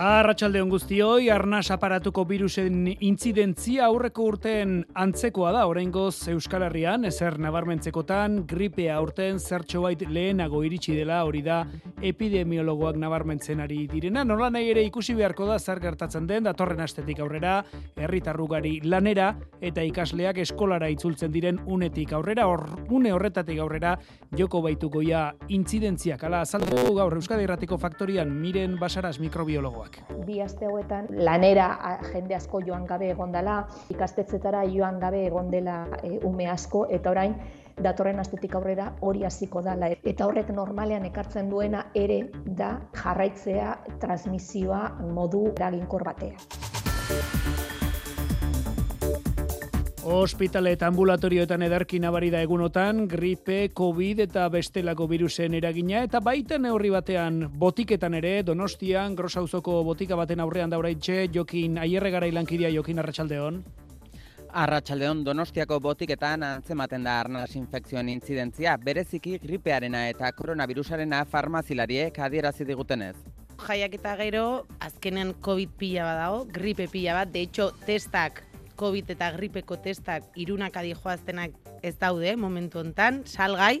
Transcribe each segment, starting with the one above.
Arratxalde guztioi, arnaz aparatuko virusen intzidentzia aurreko urteen antzekoa da, oraingoz Euskal Herrian, ezer nabarmentzekotan, gripea urten zertxo bait lehenago iritsi dela, hori da epidemiologoak nabarmentzen ari direna. Nola nahi ere ikusi beharko da zer gertatzen den, datorren astetik aurrera, herritarrugari lanera, eta ikasleak eskolara itzultzen diren unetik aurrera, hor, une horretatik aurrera, joko baituko ja intzidentziak, ala azaldu gaur Euskadi Erratiko Faktorian, miren basaraz mikrobiologoak. Bi aste hauetan lanera jende asko joan gabe egon dela, ikastetzetara joan gabe egon dela e, ume asko, eta orain datorren astetik aurrera hori hasiko dela. Eta horrek normalean ekartzen duena ere da jarraitzea transmisioa modu eraginkor batean. Hospitale eta ambulatorioetan edarki nabari da egunotan, gripe, COVID eta bestelako virusen eragina, eta baita neurri batean botiketan ere, donostian, grosauzoko botika baten aurrean dauraitxe, jokin aierre gara ilankidea jokin arratsaldeon. Arratxaldeon Donostiako botiketan antzematen da arnaz infekzioen intzidentzia, bereziki gripearena eta koronavirusarena farmazilariek adierazi digutenez. Jaiak eta gero, azkenen COVID pila badago, gripe pila bat, de hecho, testak COVID eta gripeko testak irunak adi joaztenak ez daude momentu hontan, salgai.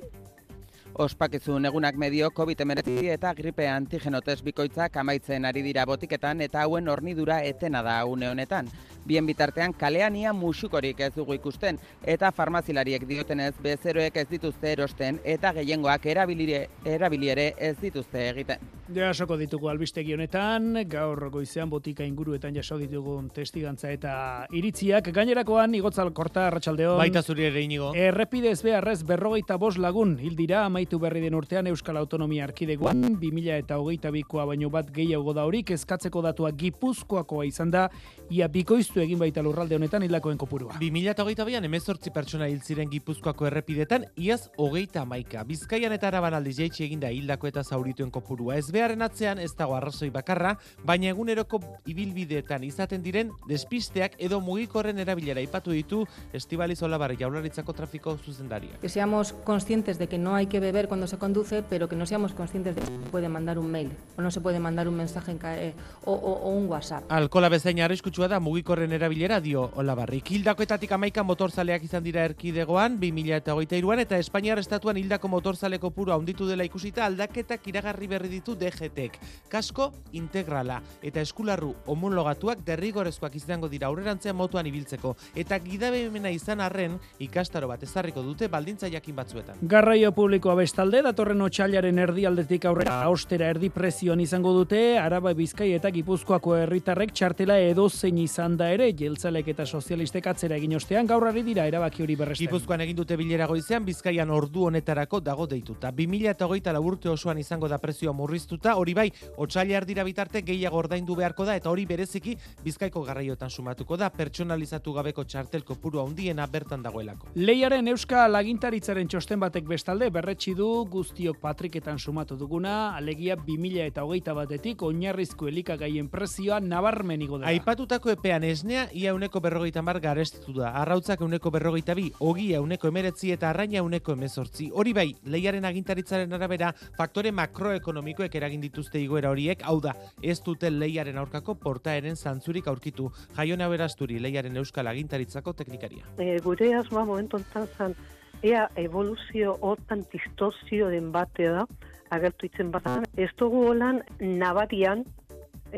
Ospakizun egunak medio COVID-19 eta gripe antigeno test bikoitzak amaitzen ari dira botiketan eta hauen hornidura etena da une honetan. Bien bitartean kalean ia musukorik ez dugu ikusten eta farmazilariek diotenez bezeroek ez dituzte erosten eta gehiengoak erabiliere ez dituzte egiten. Jasoko ditugu albistegi honetan, gaur goizean botika inguruetan jaso ditugun testigantza eta iritziak. Gainerakoan, igotzal korta, arratsaldeo. Baita zuri ere inigo. Errepidez beharrez berrogeita bos lagun, hildira amaitu berri den urtean Euskal Autonomia Arkideguan, 2000 eta hogeita bikoa baino bat gehiago da horik, eskatzeko datua gipuzkoakoa izan da, ia bikoiztu egin baita lurralde honetan hildakoen kopurua. 2000 eta hogeita bian, emezortzi pertsona hil ziren gipuzkoako errepidetan, iaz hogeita maika. Bizkaian eta araban aldiz jaitsi eginda hildako eta zaurituen kopurua. Ez beharren atzean ez dago arrazoi bakarra, baina eguneroko ibilbideetan izaten diren despisteak edo mugikorren erabilera ipatu ditu Estibaliz Olabar jaularitzako trafiko zuzendaria. Que seamos conscientes de que no hay que beber cuando se conduce, pero que no seamos conscientes de que se puede mandar un mail o no se puede mandar un mensaje en eh, o, o, o, un WhatsApp. Alkola bezain arriskutsua da mugikorren erabilera dio Olabarri. Hildakoetatik amaika motorzaleak izan dira erkidegoan, 2008an eta Espainiar estatuan hildako motorzaleko puru handitu dela ikusita aldaketak iragarri berri ditu DGTek. Kasko integrala eta eskularru homologatuak derrigorezkoak izango dira aurrerantzean motuan ibiltzeko eta gidabemena izan arren ikastaro bat ezarriko dute baldintza jakin batzuetan. Garraio publikoa bestalde datorren otsailaren erdialdetik aurrera ostera erdi prezioan izango dute Araba Bizkai eta Gipuzkoako herritarrek txartela edo zein izan da ere jeltzalek eta sozialistek atzera egin ostean gaur ari dira erabaki hori berresten. Gipuzkoan egin dute bilera goizean Bizkaian ordu honetarako dago deituta. 2024 urte osoan izango da prezioa murriztuta, hori bai, otsaila erdira bitarte gehiago ordaindu beharko da eta hori bereziki Bizkaiko garraiotan sumatuko da pertsonalizatu gabeko txartel kopuru handiena bertan dagoelako. Leiaren euska lagintaritzaren txosten batek bestalde berretsi du guztiok patriketan sumatu duguna, alegia 2000 eta hogeita batetik oinarrizko elikagaien prezioa nabarmen igo dela. Aipatutako epean esnea ia uneko berrogeita mar garestitu da. Arrautzak uneko berrogeita bi, ogia uneko emeretzi eta arraina uneko emezortzi. Hori bai, leiaren agintaritzaren arabera, faktore makroekonomikoek eragin dituzte igoera horiek, hau da, ez dute leiaren aurkako portaeren zantzurik aurkitu. Jaiona berasturi leiaren euskal agintaritzako teknikaria. E, gure asmoa momentu zan, ea evoluzio hortan distortzio den bate da, agertu itzen bat, ez dugu holan nabarian e,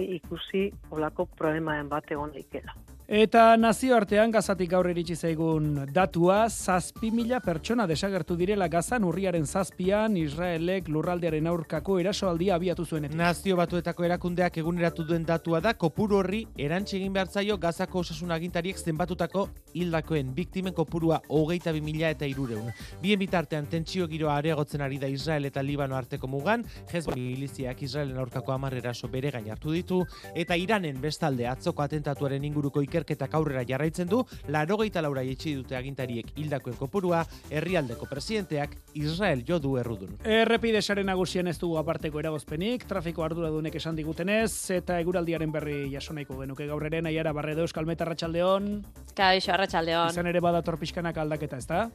ikusi olako problemaen bat egon leikela. Eta nazioartean gazatik gaur iritsi zaigun datua, zazpi mila pertsona desagertu direla gazan urriaren zazpian Israelek lurraldearen aurkako erasoaldia abiatu zuenetik. Nazio batuetako erakundeak eguneratu duen datua da, kopuru horri erantxe egin behar zaio gazako osasun agintariek zenbatutako hildakoen biktimen kopurua hogeita bi mila eta irureun. Bien bitartean tentsio giroa areagotzen ari da Israel eta Libano arteko mugan, Hezbollah miliziak Israelen aurkako amar eraso bere gain hartu ditu, eta Iranen bestalde atzoko atentatuaren inguruko ikerketak aurrera jarraitzen du, larogeita laura etxi dute agintariek hildakoen kopurua, herrialdeko presidenteak Israel jo du errudun. Errepide sare nagusien ez dugu aparteko eragozpenik, trafiko arduradunek esan digutenez, eta eguraldiaren berri jasonaiko genuke gaur ere, nahiara barredo eskalmeta arratsaldeon. Kaixo, arratsaldeon. Izan ere badator pixkanak aldaketa, ez da?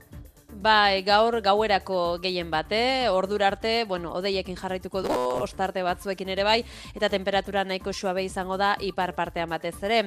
Bai, gaur gauerako gehien bate, ordura arte, bueno, odeiekin jarraituko du, ostarte batzuekin ere bai, eta temperatura nahiko suabe izango da ipar partean batez ere.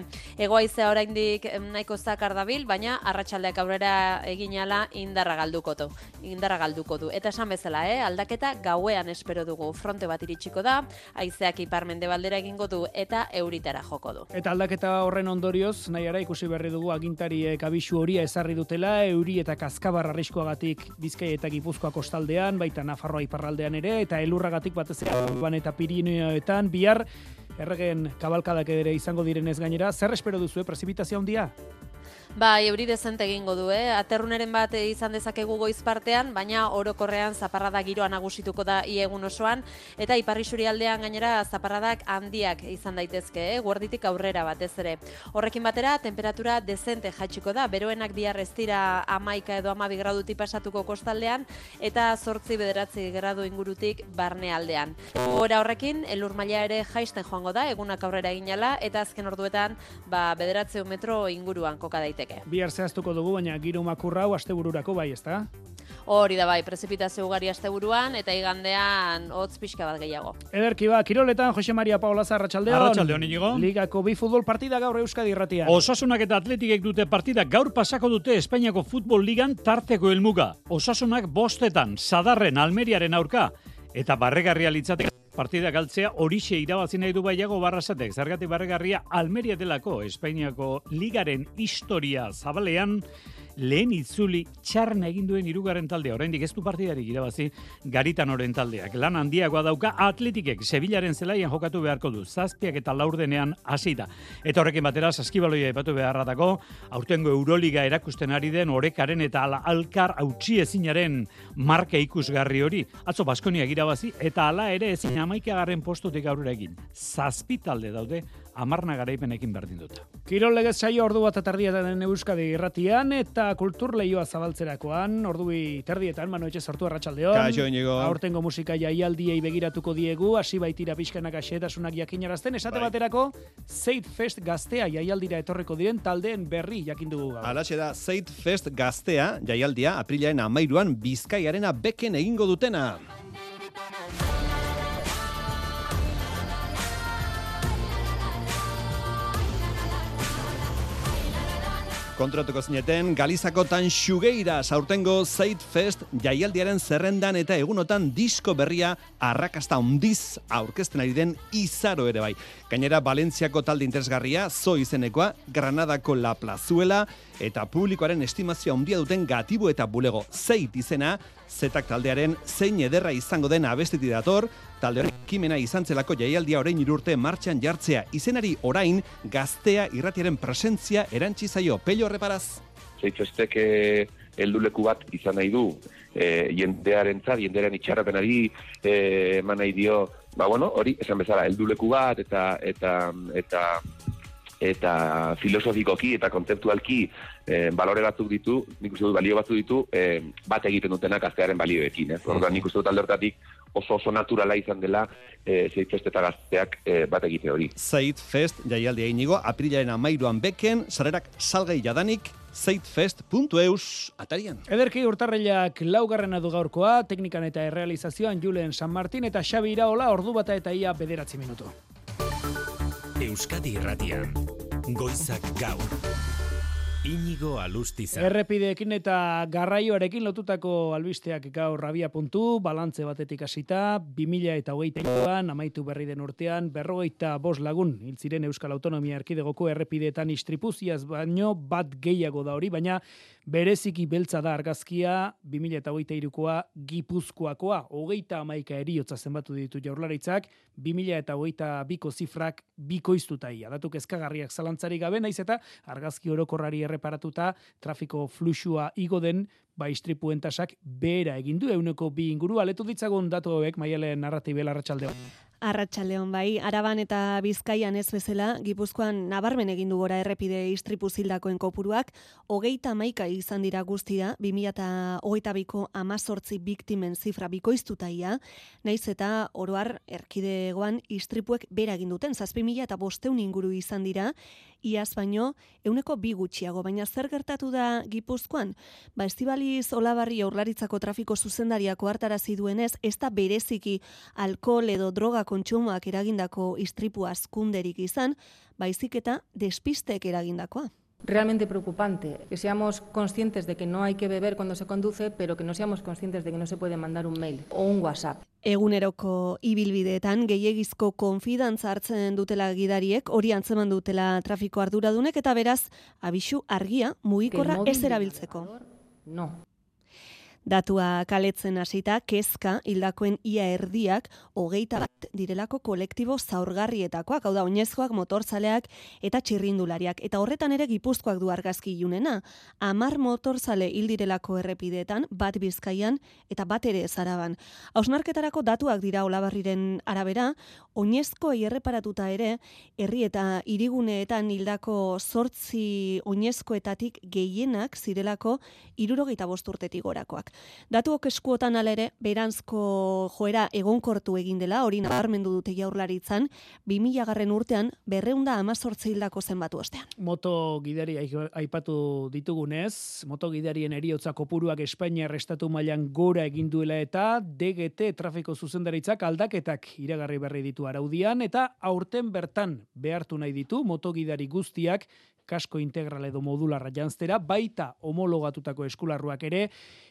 Egoaizea oraindik nahiko zakar dabil, baina arratsaldeak aurrera eginala indarra galduko du. Indarra galduko du. Eta esan bezala, eh, aldaketa gauean espero dugu. Fronte bat iritsiko da, haizeak ipar mendebaldera egingo du eta euritara joko du. Eta aldaketa horren ondorioz, nahiara ikusi berri dugu agintariek abisu horia ezarri dutela, euri eta kaskabar arriskuagatik Bizkai eta Gipuzkoa kostaldean, baita Nafarroa iparraldean ere, eta elurragatik batez ere Alban eta Pirineoetan, bihar erregen kabalkadak ere izango direnez gainera, zer espero duzu, prezipitazio handia? Bai, euri dezente egingo du, eh? Aterruneren bat izan dezakegu goiz partean, baina orokorrean zaparrada giroa nagusituko da iegun osoan, eta iparri aldean gainera zaparradak handiak izan daitezke, eh? Guarditik aurrera batez ere. Horrekin batera, temperatura dezente jaitsiko da, beroenak bihar ez dira amaika edo amabi graduti pasatuko kostaldean, eta zortzi bederatzi gradu ingurutik barne aldean. Gora horrekin, elur maila ere jaisten joango da, egunak aurrera eginala, eta azken orduetan, ba, bederatze metro inguruan koka daiteke. Bihar zehaztuko dugu, baina giro makurra hau astebururako bai, ezta? Hori da bai, prezipitazio ugari asteburuan eta igandean hotz pixka bat gehiago. Ederki ba, Kiroletan Jose Maria Paola Arratsaldeon. Arratsaldeon, Inigo. Ligako bi futbol partida gaur Euskadi irratia. Osasunak eta atletikek dute partida gaur pasako dute Espainiako futbol ligan tarteko helmuga. Osasunak bostetan, sadarren Almeriaren aurka, eta barregarria litzateke partida galtzea horixe irabazi nahi du baiago barrasatek. Zergatik barregarria Almeria delako Espainiako ligaren historia zabalean, lehen itzuli txarna egin duen hirugarren taldea. Oraindik ez du partidarik irabazi garitan oren taldeak. Lan handiagoa dauka atletikek Sevillaren zelaian jokatu beharko du. Zazpiak eta laurdenean hasita. Eta horrekin batera saskibaloia epatu beharratako, aurtengo Euroliga erakusten ari den orekaren eta alkar hautsi ezinaren marka ikusgarri hori. Atzo Baskonia irabazi eta hala ere ezin amaikagarren postutik aurrera egin. Zazpi talde daude amarna garaipenekin berdin dut. Kirol legez saio ordu bat atardietan Euskadi irratian eta kultur lehioa zabaltzerakoan, ordubi terdietan, manu etxe sortu arratsaldeon. Kaixo, Inigo. Aurtengo musika jaialdiei begiratuko diegu, hasi baitira pixkanak asetasunak jakinarazten, esate Bai. baterako, Zeit Fest gaztea jaialdira etorriko diren taldeen berri jakin dugu gaur. Alaxe da, Zeit Fest gaztea, jaialdia, aprilaren amairuan bizkaiarena beken egingo dutena. Kontratuko zineten, Galizako tan xugeira saurtengo Zeit Fest jaialdiaren zerrendan eta egunotan disko berria arrakasta ondiz aurkezten ari den izaro ere bai. Gainera, Valentziako talde interesgarria, zo izenekoa, Granadako La Plazuela, eta publikoaren estimazioa handia duten gatibu eta bulego. Zeit izena, zetak taldearen zein ederra izango den abestiti dator, talde horrek kimena izan zelako jaialdia orain irurte martxan jartzea, izenari orain gaztea irratiaren presentzia erantzi zaio. Pello reparaz. Zeitfestek helduleku bat izan nahi du eh, jendearen zat, jendearen itxarrapenari eh, eman nahi dio, ba bueno, hori, esan bezala, helduleku bat eta eta eta eta filosofikoki eta kontzeptualki eh, balore batzuk ditu, nik uste dut balio batzuk ditu, eh, bat egiten dutenak gaztearen balioekin. Eh? Orduan nik uste dut alde horretatik oso oso naturala izan dela eh, zeitfest eta gazteak eh, bat egite hori. Zeit Fest jaialdia inigo, aprilaren amairuan beken, sarerak salgai jadanik, zeitfest.eus atarian. Ederki urtarrilak laugarrena du gaurkoa, teknikan eta errealizazioan Julen San Martin eta Xabi Iraola ordu bata eta ia bederatzi minutu. Euskadi irratian. Goizak gaur. Inigo Alustiza. Errepideekin eta garraioarekin lotutako albisteak gaur rabia puntu, balantze batetik hasita, 2000 eta hogeita amaitu berri den urtean, berrogeita bos lagun, hiltziren Euskal Autonomia Erkidegoko errepideetan istripuziaz baino bat gehiago da hori, baina bereziki beltza da argazkia 2000 eta hogeita irukoa gipuzkoakoa, hogeita amaika eriotza zenbatu ditu jaurlaritzak, 2000 eta hogeita biko zifrak bikoiztutaia. Datuk ezkagarriak zalantzari gabe, naiz eta argazki orokorrari erreparatuta trafiko fluxua igo den ba istripuen tasak behera egin du euneko bi inguru aletu ditzagun datu hauek maialen narratibel arratsaldeon. Arratxaldeon bai, Araban eta Bizkaian ez bezala, Gipuzkoan nabarmen egin du gora errepide istripu zildakoen kopuruak, hogeita maika izan dira guztia, 2000 eta hogeita biko amazortzi biktimen zifra bikoiztutaia, naiz eta oroar erkidegoan istripuek bera egin duten, zazpi mila eta bosteun inguru izan dira, iaz baino, euneko bi gutxiago, baina zer gertatu da Gipuzkoan? Ba, estibaliz olabarri aurlaritzako trafiko zuzendariako hartarazi duenez, ez da bereziki alkohol edo droga kontsumoak eragindako istripu askunderik izan, baizik eta despistek eragindakoa. Realmente preocupante que seamos conscientes de que no hay que beber cuando se conduce, pero que no seamos conscientes de que no se puede mandar un mail o un WhatsApp. Eguneroko ibilbideetan gehiegizko konfidantza hartzen dutela gidariek, hori antzeman dutela trafiko arduradunek eta beraz, abisu argia mugikorra ez erabiltzeko. No. Datua kaletzen hasita kezka hildakoen ia erdiak hogeita bat direlako kolektibo zaurgarrietakoak, hau da oinezkoak, motorzaleak eta txirrindulariak. Eta horretan ere gipuzkoak du argazki ilunena. Amar motorzale hil direlako errepideetan, bat bizkaian eta bat ere zaraban. Hausnarketarako datuak dira olabarriren arabera, oinezko erreparatuta ere, herri eta iriguneetan hildako sortzi oinezkoetatik gehienak zirelako irurogeita bosturtetik gorakoak. Datuok eskuotan alere, beranzko joera egonkortu egin dela, hori nabarmendu dute jaurlaritzan, 2000 garren urtean, berreunda amazortze hildako zenbatu ostean. Moto gidari aipatu ditugunez, moto gidarien eriotza kopuruak Espainia estatu mailan gora egin duela eta DGT trafiko zuzendaritzak aldaketak iragarri berri ditu araudian eta aurten bertan behartu nahi ditu motogidari guztiak kasko integral edo modularra janztera, baita homologatutako eskularruak ere,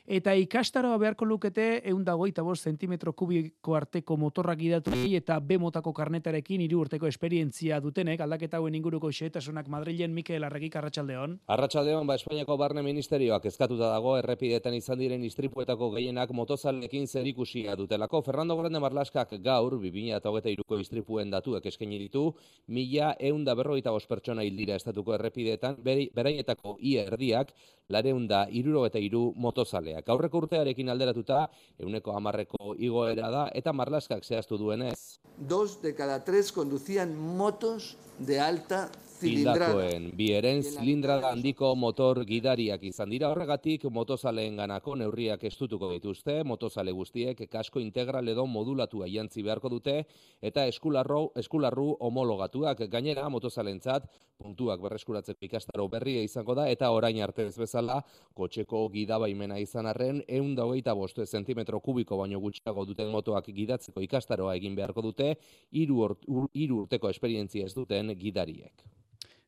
eta ikastaroa beharko lukete eunda goita bost zentimetro kubiko arteko motorrak idatu eta B motako karnetarekin hiru urteko esperientzia dutenek, aldaketa hauen inguruko xeetasunak Madrilen Mikel Arregik Arratxaldeon. Arratxaldeon, ba Espainiako barne ministerioak eskatuta dago errepidetan izan diren istripuetako gehienak motozalekin zerikusia dutelako. Fernando Grande Marlaskak gaur, 2008ko istripuen datuek eskaini ditu, mila eunda berroita pertsona hildira estatuko errepidetan, beraietako ia erdiak, lareunda iruro eta iru motozaleak. Aurreko urtearekin alderatuta, euneko amarreko igoera da, eta marlaskak zehaztu duenez. Dos de cada tres conducían motos de alta Hildakoen, bi eren zilindrada handiko motor gidariak izan dira. Horregatik motozaleen ganako neurriak estutuko dituzte, motozale guztiek kasko integral edo modulatua jantzi beharko dute eta eskularro, eskularru homologatuak. Gainera motozalentzat puntuak berreskuratzeko ikastaro berria izango da eta orain arte ez bezala kotxeko gidabaimena izan arren eun da hogeita bostu zentimetro kubiko baino gutxiago duten motoak gidatzeko ikastaroa egin beharko dute. Hiru urteko esperientzia ez duten gidariek.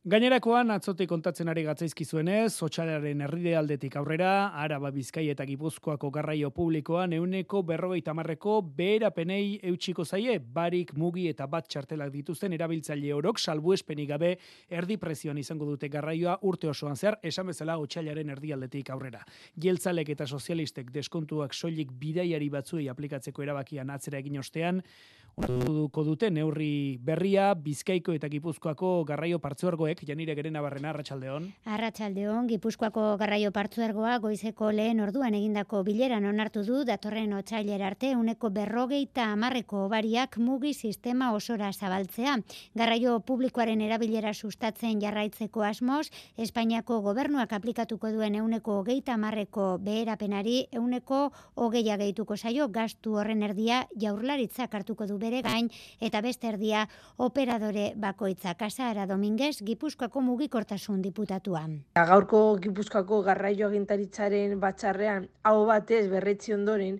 Gainerakoan atzote kontatzen ari gatzaizkizuenez, Otxalaren herride aldetik aurrera, Araba Bizkai eta Gipuzkoako garraio publikoan euneko berrogei tamarreko beherapenei eutxiko zaie, barik mugi eta bat txartelak dituzten erabiltzaile orok salbuespenik gabe erdi prezioan izango dute garraioa urte osoan zer, esan bezala Otxalaren erdi aldetik aurrera. Jeltzalek eta sozialistek deskontuak soilik bidaiari batzuei aplikatzeko erabakian atzera egin ostean, Onduko dute neurri berria Bizkaiko eta Gipuzkoako garraio partzuergoek Janire Gerena Barrena Arratsaldeon. Arratsaldeon Gipuzkoako garraio partzuergoa goizeko lehen orduan egindako bileran onartu du datorren otsailera arte uneko berrogeita hamarreko obariak mugi sistema osora zabaltzea. Garraio publikoaren erabilera sustatzen jarraitzeko asmoz, Espainiako gobernuak aplikatuko duen euneko hogeita hamarreko beherapenari euneko hogeia gehituko zaio gastu horren erdia jaurlaritzak hartuko du bere gain eta beste erdia operadore bakoitza Kasara Dominguez Gipuzkoako mugikortasun diputatua. Gaurko Gipuzkoako garraio agintaritzaren batzarrean hau batez berretzi ondoren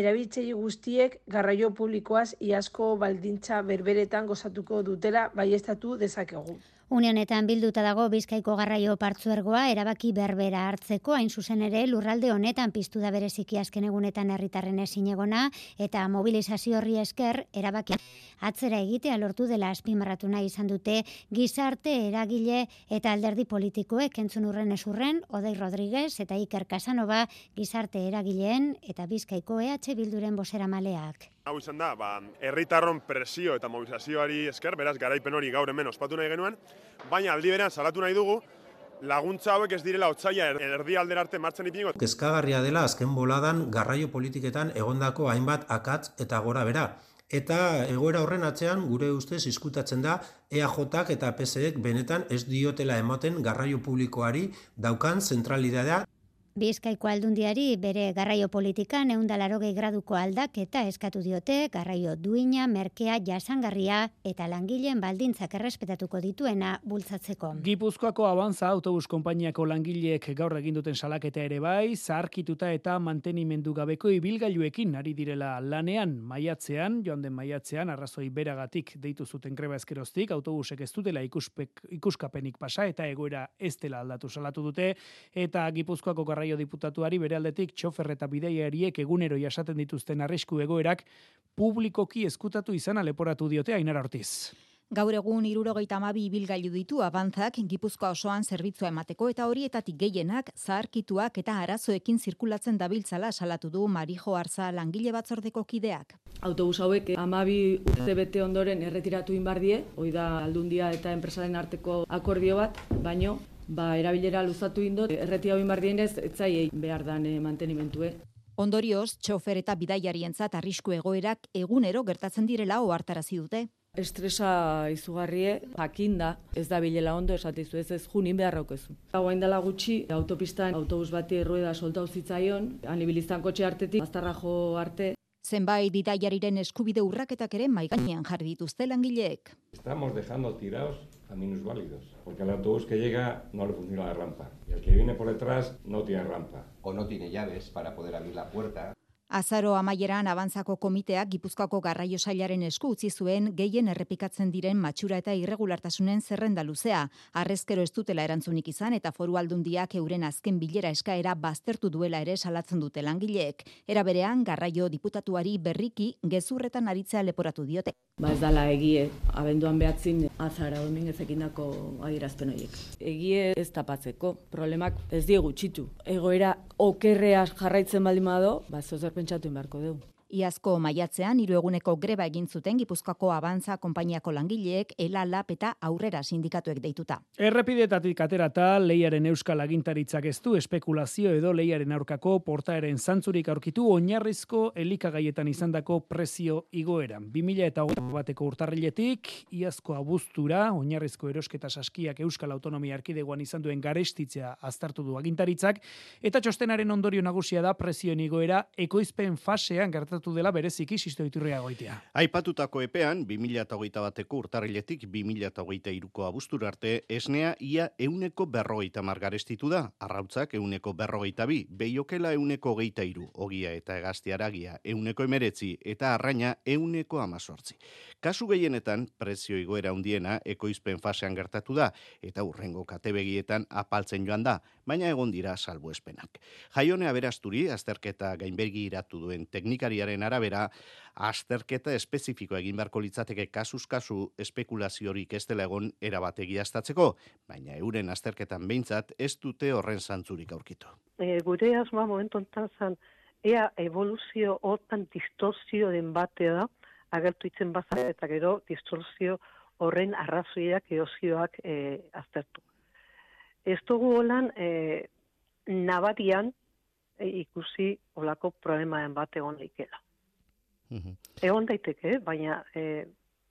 erabiltzaile guztiek garraio publikoaz iazko baldintza berberetan gozatuko dutela baiestatu dezakegu. Unionetan bilduta dago Bizkaiko garraio partzuergoa erabaki berbera hartzeko hain zuzen ere lurralde honetan piztu da bereziki azken egunetan herritarren ezinegona eta mobilizazio horri esker erabaki atzera egitea lortu dela azpimarratu nahi izan dute gizarte eragile eta alderdi politikoek entzun urren esurren Odei Rodriguez eta Iker Casanova gizarte eragileen eta Bizkaiko EH Bilduren bosera maleak. Hau izan da, ba, herritarron presio eta mobilizazioari esker, beraz, garaipen hori gaur hemen ospatu nahi genuen, baina aldi berean salatu nahi dugu, laguntza hauek ez direla otzaia er, erdi alderarte martzen ipingo. Kezkagarria dela azken boladan garraio politiketan egondako hainbat akatz eta gora bera. Eta egoera horren atzean gure ustez izkutatzen da EAJak eta PSEek benetan ez diotela ematen garraio publikoari daukan zentralidadea Bizkaiko aldundiari bere garraio politikan eundalaro graduko aldak eta eskatu diote garraio duina, merkea, jasangarria eta langileen baldintzak errespetatuko dituena bultzatzeko. Gipuzkoako abanza autobus konpainiako langileek gaur egin duten salaketa ere bai, zaharkituta eta mantenimendu gabeko ibilgailuekin ari direla lanean maiatzean, joan den maiatzean, arrazoi beragatik deitu zuten greba eskeroztik, autobusek ez dutela ikuspek, ikuskapenik pasa eta egoera ez dela aldatu salatu dute, eta Gipuzkoako garraio diputatuari bere aldetik txofer eta bideiariek egunero jasaten dituzten arrisku egoerak publikoki eskutatu izana leporatu diote Ainara Ortiz. Gaur egun irurogeita amabi ibilgailu ditu abantzak Gipuzkoa osoan zerbitzua emateko eta horietatik gehienak zaharkituak eta arazoekin zirkulatzen dabiltzala salatu du Marijo Arza langile batzordeko kideak. Autobus hauek amabi urte bete ondoren erretiratu inbardie, hoi da aldundia eta enpresaren arteko akordio bat, baino ba, erabilera luzatu indot, erreti hau inbardienez, etzai behar dan e, mantenimentue. Ondorioz, txofer eta bidaiarientzat arrisku egoerak egunero gertatzen direla ohartarazi dute. Estresa izugarrie, jakinda, ez da bilela ondo esatizu ez ez junin beharrauk ezu. Hauain dela gutxi, autopistan autobus bati errueda soltau zitzaion, anibiliztan kotxe artetik, aztarra jo arte. Zenbait bidaiariren eskubide urraketak ere maigainean jarri dituzte langileek. Estamos dejando tirados a válidos. Porque el autobús que llega no le funciona la rampa. Y el que viene por detrás no tiene rampa. O no tiene llaves para poder abrir la puerta. Azaro amaieran abantzako komiteak Gipuzkoako garraio sailaren esku utzi zuen gehien errepikatzen diren matxura eta irregulartasunen zerrenda luzea. Arrezkero ez dutela erantzunik izan eta foru aldundiak euren azken bilera eskaera baztertu duela ere salatzen dute langileek. Era berean garraio diputatuari berriki gezurretan aritzea leporatu diote. Ba ez dala egie, abenduan behatzin azara hemen ezekindako adierazpen horiek. Egie ez tapatzeko, problemak ez die gutxitu. Egoera okerrea jarraitzen baldin bado, ba pentsatu inbarko dugu. Iazko maiatzean hiru eguneko greba egin zuten Gipuzkoako Abantza konpainiako langileek Ela Lap eta Aurrera sindikatuek deituta. Errepidetatik aterata leiaren euskal agintaritzak ez du espekulazio edo leiaren aurkako portaeren zantzurik aurkitu oinarrizko elikagaietan izandako prezio igoera. 2000 eta bateko urtarriletik iazko abuztura oinarrizko erosketa saskiak Euskal Autonomia Erkidegoan izan duen garestitzea aztertu du agintaritzak eta txostenaren ondorio nagusia da prezioen igoera ekoizpen fasean gertatu gertatu dela bereziki sisto iturria goitea. Aipatutako epean, 2008 bateko urtarriletik 2008 iruko abustur arte, esnea ia euneko berrogeita margarestitu da, arrautzak euneko berrogeita bi, behiokela euneko geita iru, ogia eta egaztiaragia euneko emeretzi, eta arraina euneko amazortzi. Kasu gehienetan, prezio igoera undiena ekoizpen fasean gertatu da, eta urrengo katebegietan apaltzen joan da, baina egon dira salbuespenak. Jaione aberasturi, azterketa gainbergi iratu duen teknikariaren arabera, azterketa espezifikoa egin beharko litzateke kasuz kasu espekulaziorik ez dela egon erabategi astatzeko, baina euren azterketan behintzat ez dute horren zantzurik aurkitu. E, gure asma momentu zan, ea evoluzio hortan distorzio den batea da, agertu itzen bazara eta gero distortzio horren arrazoiak eozioak e, aztertu. Ez dugu holan e, nabarian ikusi olako problemaen bat egon daikela. Mm Egon daiteke, baina e,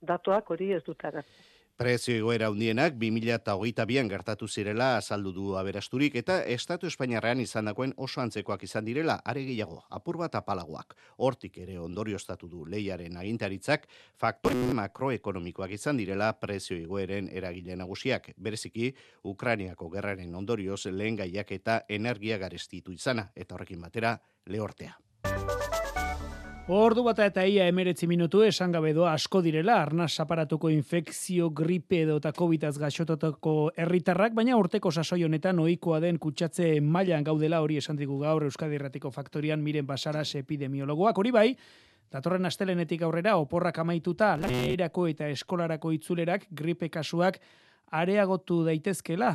datuak hori ez dut agertu. Prezio egoera hundienak 2008an gertatu zirela azaldu du aberasturik eta Estatu Espainiarrean izan dagoen oso antzekoak izan direla are gehiago, apur bat apalagoak. Hortik ere ondorio estatu du lehiaren agintaritzak, faktore makroekonomikoak izan direla prezio egoeren eragile nagusiak. Bereziki, Ukrainiako gerraren ondorioz lehen gaiak eta energia garestitu izana, eta horrekin batera, lehortea. Ordu bata eta ia emeretzi minutu esan gabe doa asko direla, arnaz aparatuko infekzio, gripe edo eta covid gaixotatako herritarrak, baina urteko sasoi honetan ohikoa den kutsatze mailan gaudela hori esan digu gaur Euskadi Erratiko Faktorian miren basaras epidemiologoak. Hori bai, datorren astelenetik aurrera oporrak amaituta, lanerako eta eskolarako itzulerak, gripe kasuak, areagotu daitezkela,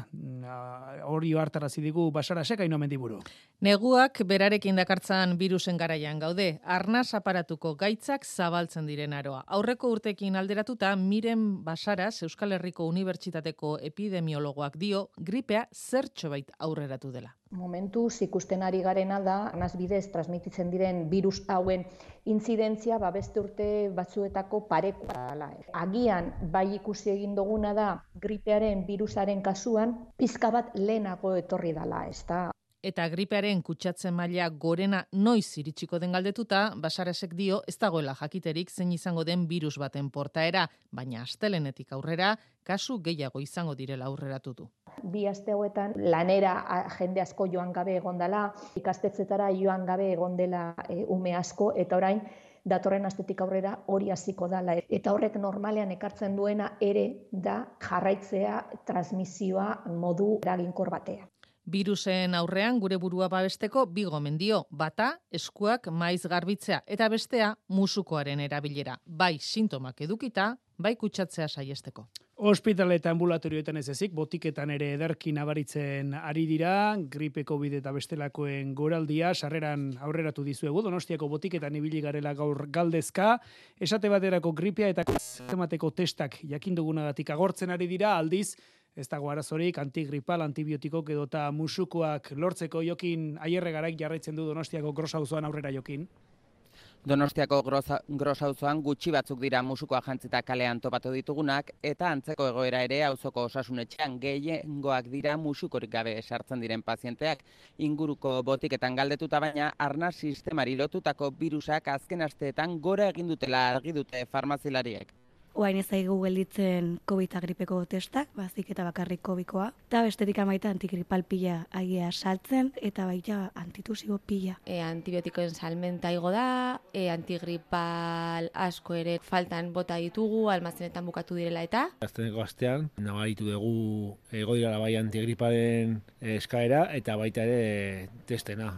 hori hartarazi digu basarasek aino mendiburu. Neguak berarekin dakartzan virusen garaian gaude, arnaz aparatuko gaitzak zabaltzen diren aroa. Aurreko urtekin alderatuta, miren basaras Euskal Herriko Unibertsitateko epidemiologoak dio, gripea zertxo bait aurreratu dela. Momentuz ikusten ari garena da, anaz bidez transmititzen diren virus hauen intzidentzia ba beste urte batzuetako parekoa dela. Agian bai ikusi egin duguna da gripearen virusaren kasuan pizka bat lehenago etorri dela, ezta? Eta gripearen kutsatzen maila gorena noiz iritsiko den galdetuta, basarasek dio ez dagoela jakiterik zein izango den virus baten portaera, baina astelenetik aurrera, kasu gehiago izango direla aurreratu du. Bi aste hauetan lanera jende asko joan gabe egondala, ikastetzetara joan gabe egondela e, ume asko, eta orain datorren astetik aurrera hori hasiko dala. Eta horrek normalean ekartzen duena ere da jarraitzea transmisioa modu eraginkor batean. Virusen aurrean gure burua babesteko bi gomendio, bata eskuak maiz garbitzea eta bestea musukoaren erabilera, bai sintomak edukita, bai kutsatzea saiesteko. Hospital eta ambulatorioetan ez ezik, botiketan ere ederki nabaritzen ari dira, gripe COVID eta bestelakoen goraldia, sarreran aurreratu dizuegu, donostiako botiketan ibili garela gaur galdezka, esate baterako gripea eta temateko testak jakindugunagatik agortzen ari dira, aldiz, ez dago arazorik antigripal, antibiotikok edota musukoak lortzeko jokin aierre garaik jarraitzen du Donostiako grosauzoan aurrera jokin. Donostiako grosauzoan gutxi batzuk dira musukoa jantzita kalean topatu ditugunak eta antzeko egoera ere auzoko osasunetxean gehiengoak dira musukorik gabe sartzen diren pazienteak inguruko botiketan galdetuta baina arna sistemari lotutako virusak azken asteetan gora egin dutela argi dute farmazilariek. Oain ez zaigu gelditzen COVID gripeko testak, bazik eta bakarrik COVIDkoa. Eta bestetik amaita antigripal pila agia saltzen, eta baita antituzio pila. E, antibiotikoen salmenta igo da, e, antigripal asko ere faltan bota ditugu, almazenetan bukatu direla eta. Azteneko astean, nabaritu dugu ego dira bai antigriparen eskaera, eta baita ere testena.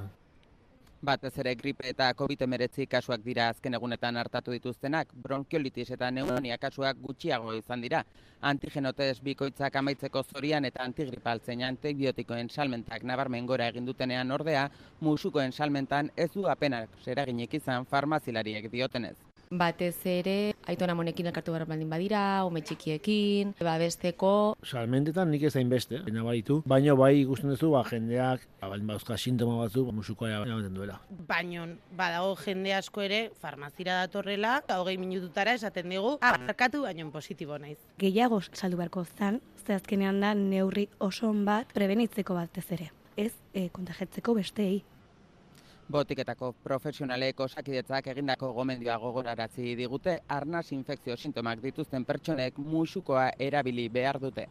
Batez ere gripe eta COVID-19 kasuak dira azken egunetan hartatu dituztenak, bronkiolitis eta neumonia kasuak gutxiago izan dira. Antigenotes bikoitzak amaitzeko zorian eta antigripal zein antibiotikoen salmentak nabarmen gora egin dutenean ordea, musukoen salmentan ez du apenak seraginik izan farmazilariek diotenez batez ere aitona monekin elkartu behar baldin badira, ume txikiekin, babesteko. Salmentetan nik ez da inbeste, baina baitu, baina bai ikusten duzu, ba, jendeak, ba, baldin bauzka sintoma batzu, ba, musukoa eramaten duela. Baina, badago jende asko ere, farmazira datorrela, hogei minututara esaten dugu, abarkatu baino positibo naiz. Gehiago saldu beharko zan, ze azkenean da neurri oso bat prebenitzeko batez ere. Ez, e, kontajetzeko besteei. Botiketako profesionalek osakidetzak egindako gomendioa gogoraratzi digute, arnaz infekzio sintomak dituzten pertsonek musukoa erabili behar dute.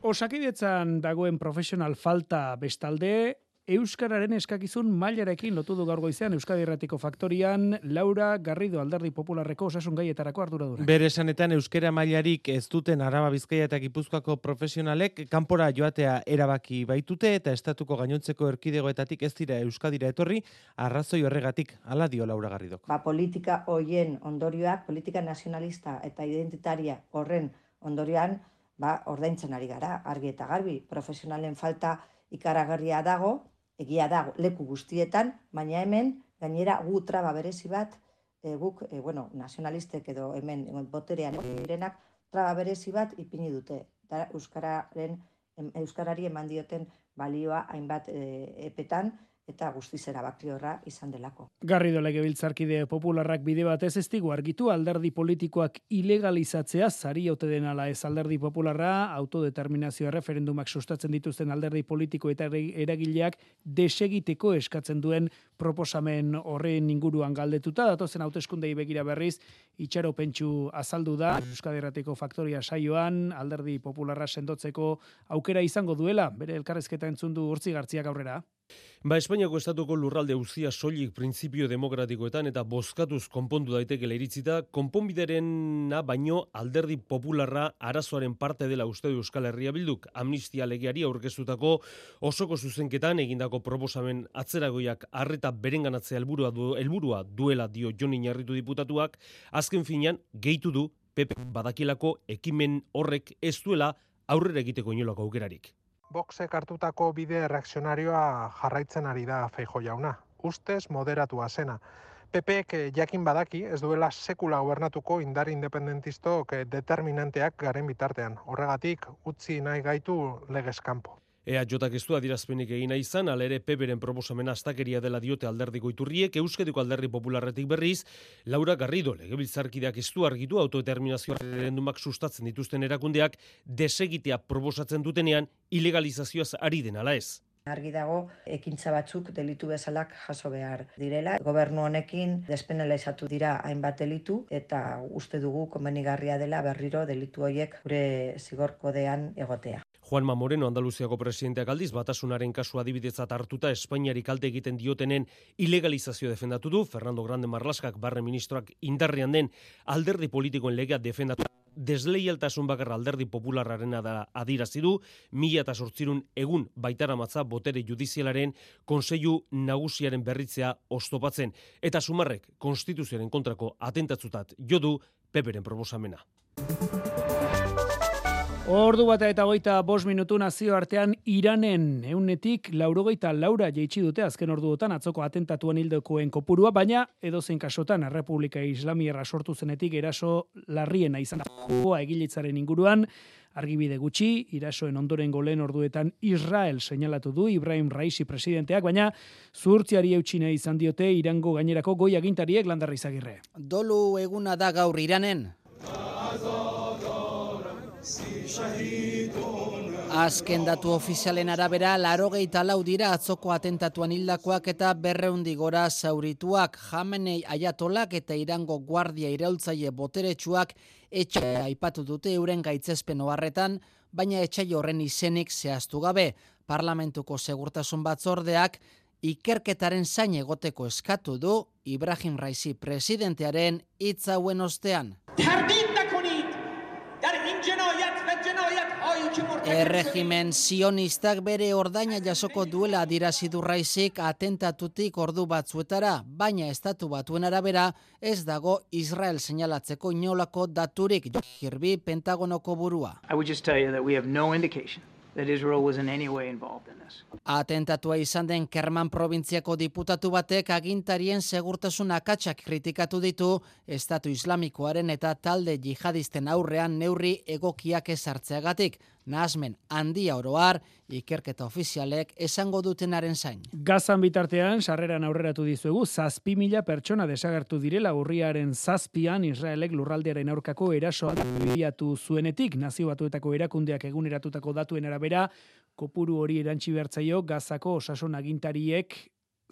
Osakidetzan dagoen profesional falta bestalde, Euskararen eskakizun mailarekin lotu du gaur goizean Euskadi Erratiko Faktorian Laura Garrido Alderdi Popularreko osasun gaietarako arduradura. Bere esanetan Euskara mailarik ez duten Araba Bizkaia eta Gipuzkoako profesionalek kanpora joatea erabaki baitute eta estatuko gainontzeko erkidegoetatik ez dira Euskadira etorri arrazoi horregatik hala dio Laura Garrido. Ba, politika hoien ondorioak, politika nazionalista eta identitaria horren ondorioan, ba, ordaintzen ari gara, argi eta garbi, profesionalen falta ikaragarria dago, egia da leku guztietan, baina hemen gainera gu traba berezi bat e, guk e, bueno, nazionalistek edo hemen boterean direnak traba berezi bat ipini dute. Da euskararen euskarari eman dioten balioa hainbat e, epetan eta guztiz erabakiorra izan delako. Garrido legebiltzarkide popularrak bide batez ez digu argitu alderdi politikoak ilegalizatzea zari ote den ala ez alderdi popularra autodeterminazio referendumak sustatzen dituzten alderdi politiko eta eragileak desegiteko eskatzen duen proposamen horren inguruan galdetuta datozen hauteskundei begira berriz itxaro pentsu azaldu da Euskaderrateko faktoria saioan alderdi popularra sendotzeko aukera izango duela bere elkarrezketa entzun du urtzi gartziak aurrera. Ba, Espainiako estatuko lurralde uzia soilik printzipio demokratikoetan eta bozkatuz konpondu daiteke iritzita, konponbideren baino alderdi popularra arazoaren parte dela uste Euskal Herria bilduk amnistia legeari aurkeztutako osoko zuzenketan egindako proposamen atzeragoiak arreta berenganatzea helburua du, helburua duela dio Joni Narritu diputatuak, azken finean gehitu du PP badakilako ekimen horrek ez duela aurrera egiteko inolako aukerarik. Boxek hartutako bide reakzionarioa jarraitzen ari da feijo jauna. Ustez moderatua zena. PPek jakin badaki ez duela sekula gobernatuko indar independentistok determinanteak garen bitartean. Horregatik utzi nahi gaitu legezkampo. Ea jotak ez du adirazpenik egina izan, alere peberen proposamena astakeria dela diote alderdiko iturriek, euskadiko alderdi popularretik berriz, Laura Garrido, legebiltzarkideak ez du argitu autodeterminazio referendumak sustatzen dituzten erakundeak desegitea proposatzen dutenean ilegalizazioaz ari den ala ez. Argi dago, ekintza batzuk delitu bezalak jaso behar direla. Gobernu honekin despenalizatu dira hainbat delitu eta uste dugu komenigarria dela berriro delitu horiek gure zigorkodean egotea. Juanma Moreno Andaluziako presidenteak aldiz batasunaren kasu adibidetzat hartuta Espainiari kalte egiten diotenen ilegalizazio defendatu du. Fernando Grande Marlaskak barre ministroak indarrean den alderdi politikoen legea defendatu desleialtasun bakarra alderdi popularrarena da adirazi du, mila eta sortzirun egun baitara matza botere judizialaren konseilu nagusiaren berritzea ostopatzen. Eta sumarrek, konstituzioaren kontrako atentatzutat jodu peperen proposamena. Ordu bat eta goita bos minutu nazio artean Iranen eunetik laurogeita laura jeitsi dute azken orduotan atzoko atentatuan hildekoen kopurua, baina edozein kasotan Errepublika Islamierra sortu zenetik eraso larriena izan joa egilitzaren inguruan, argibide gutxi, irasoen ondoren golen orduetan Israel seinalatu du Ibrahim Raisi presidenteak, baina zurtziari eutxine izan diote Irango gainerako goi agintariek landarri zagirre. Dolu eguna da gaur Iranen. Azken datu ofizialen arabera, larogeita lau dira atzoko atentatuan hildakoak eta berreundi gora zaurituak, jamenei aiatolak eta irango guardia iraultzaile boteretsuak etxe aipatu dute euren gaitzespen oharretan, baina etxai horren izenik zehaztu gabe. Parlamentuko segurtasun batzordeak ikerketaren zain egoteko eskatu du Ibrahim Raisi presidentearen hitz hauen ostean. Erregimen sionistak bere ordaina jasoko duela adirazi du raizik atentatutik ordu batzuetara, baina estatu batuen arabera ez dago Israel seinalatzeko inolako daturik jirbi Pentagonoko burua. I would just tell you that we have no indication that Israel was in any way involved in this. Atentatua izan den Kerman probintziako diputatu batek agintarien segurtasun akatsak kritikatu ditu Estatu Islamikoaren eta talde jihadisten aurrean neurri egokiak ezartzeagatik nahasmen handia oroar, ikerketa ofizialek esango dutenaren zain. Gazan bitartean, sarreran aurreratu dizuegu, zazpi mila pertsona desagertu direla urriaren zazpian Israelek lurraldearen aurkako erasoa biatu zuenetik, nazio batuetako erakundeak eguneratutako datuen arabera, kopuru hori erantzi bertzaio gazako osasun agintariek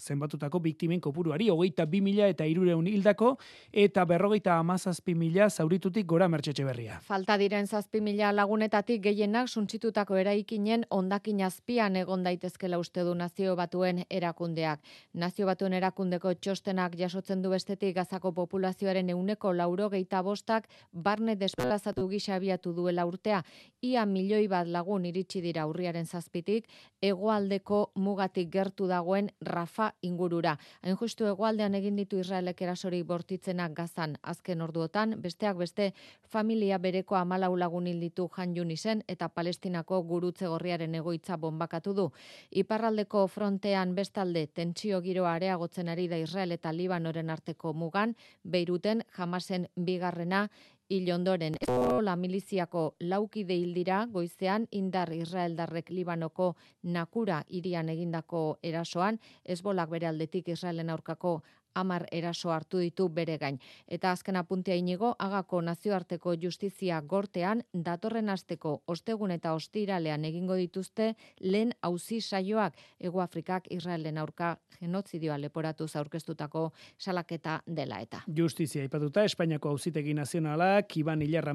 zenbatutako biktimen kopuruari, hogeita bi mila eta irureun hildako, eta berrogeita amazazpi mila zauritutik gora mertxetxe berria. Falta diren zazpi mila lagunetatik gehienak suntzitutako eraikinen ondakin azpian egon daitezkela uste du nazio batuen erakundeak. Nazio batuen erakundeko txostenak jasotzen du bestetik gazako populazioaren euneko lauro geita bostak barne desplazatu gisa abiatu duela urtea. Ia milioi bat lagun iritsi dira urriaren zazpitik, hegoaldeko mugatik gertu dagoen Rafa ingurura. Hain justu egualdean egin ditu Israelek erasori bortitzenak gazan azken orduotan, besteak beste familia bereko amalau lagun ditu Jan Junisen eta Palestinako gurutze gorriaren egoitza bombakatu du. Iparraldeko frontean bestalde tentsio giroa areagotzen ari da Israel eta Libanoren arteko mugan, Beiruten jamasen bigarrena hil ondoren. La miliziako laukide hildira goizean indar Israeldarrek Libanoko Nakura irian egindako erasoan, esbolak bere aldetik Israelen aurkako amar eraso hartu ditu bere gain. Eta azken apuntea inigo, agako nazioarteko justizia gortean, datorren asteko ostegun eta ostiralean egingo dituzte, lehen hauzi saioak Ego Afrikak Israelen aurka genotzidioa leporatu zaurkestutako salaketa dela eta. Justizia ipatuta, Espainiako hauzitegi nazionalak, Iban Ilarra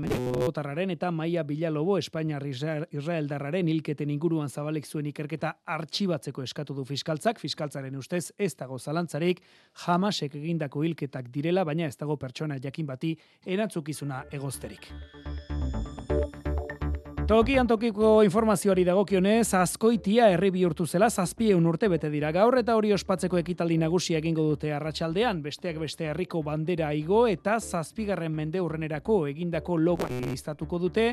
Tarraren eta Maia Bilalobo Espainiar Israel darraren hilketen inguruan zabalik zuen ikerketa artxibatzeko eskatu du fiskaltzak, fiskaltzaren ustez ez dago zalantzarik, jama Hamasek egindako hilketak direla, baina ez dago pertsona jakin bati erantzukizuna egozterik. Tokian tokiko informazioari dagokionez, azkoitia herri bihurtu zela zazpieun urte bete dira. Gaur eta hori ospatzeko ekitaldi nagusia egingo dute arratsaldean. Besteak beste herriko bandera igo eta zazpigarren mende urrenerako egindako logo iztatuko dute.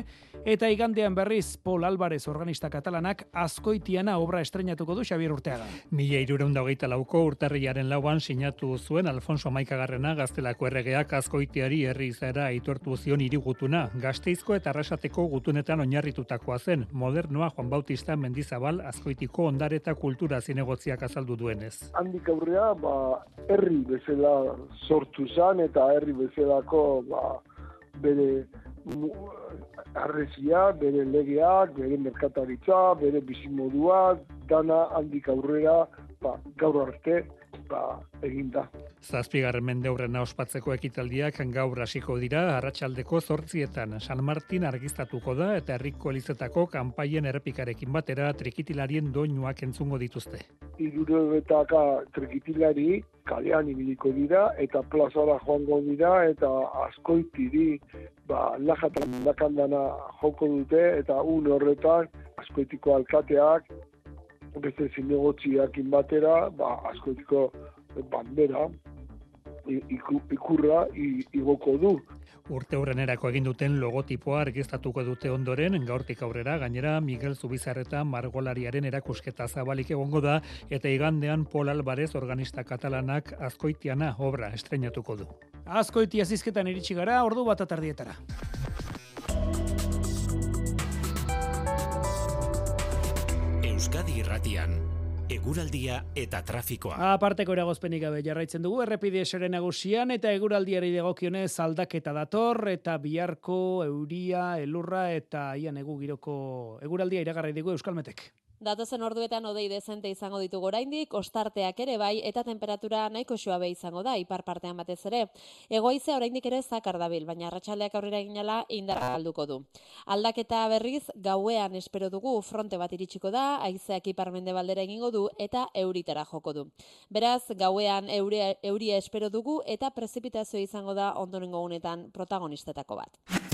Eta igandean berriz Paul Alvarez organista katalanak azkoitiana obra estrenatuko du Xabier Urteaga. Mila irureunda hogeita lauko urtarriaren lauan sinatu zuen Alfonso Maikagarrena gaztelako erregeak azkoitiari herri izara aitortu zion irigutuna, gazteizko eta arrasateko gutunetan oinarri oinarritutakoa zen, modernoa Juan Bautista Mendizabal azkoitiko ondare eta kultura zinegotziak azaldu duenez. Handik aurrea, ba, herri bezala sortu zan eta herri bezalako ba, bere arrezia, bere legeak, bere merkataritza, bere bizimoduak, dana handik aurrera, ba, gaur arte, ba, eginda. Zazpigarren mendeurrena ospatzeko ekitaldiak gaur hasiko dira arratsaldeko zortzietan. San Martin argiztatuko da eta herriko elizetako kanpaien errepikarekin batera trikitilarien doinuak entzungo dituzte. Iruro betaka trikitilari kalean ibiliko dira eta plazara joango dira eta askoitiri ba, lajatan dakandana joko dute eta un horretan askoitiko alkateak beste zinegotziak batera, ba, askoitiko bandera, ikurra igoko du. Urte horrenerako egin duten logotipoa argiztatuko dute ondoren, gaurtik aurrera, gainera Miguel Zubizarreta margolariaren erakusketa zabalik egongo da, eta igandean Pol Alvarez organista katalanak azkoitiana obra estrenatuko du. Azkoitia zizketan iritsi gara, ordu bat atardietara. Euskadi irratian, eguraldia eta trafikoa. Aparteko eragozpenik gabe jarraitzen dugu, errepide eseren nagusian eta eguraldiari degokionez aldaketa dator, eta biharko euria, elurra eta ian egu giroko eguraldia iragarri dugu Euskalmetek. Datozen orduetan odei dezente izango ditu oraindik, ostarteak ere bai eta temperatura nahiko suabe izango da ipar partean batez ere. Egoizea oraindik ere zakar dabil, baina arratsaldeak aurrera eginala indarra galduko du. Aldaketa berriz gauean espero dugu fronte bat iritsiko da, haizeak ipar mendebaldera egingo du eta euritara joko du. Beraz, gauean euria, euria espero dugu eta prezipitazio izango da ondorengo unetan protagonistetako bat.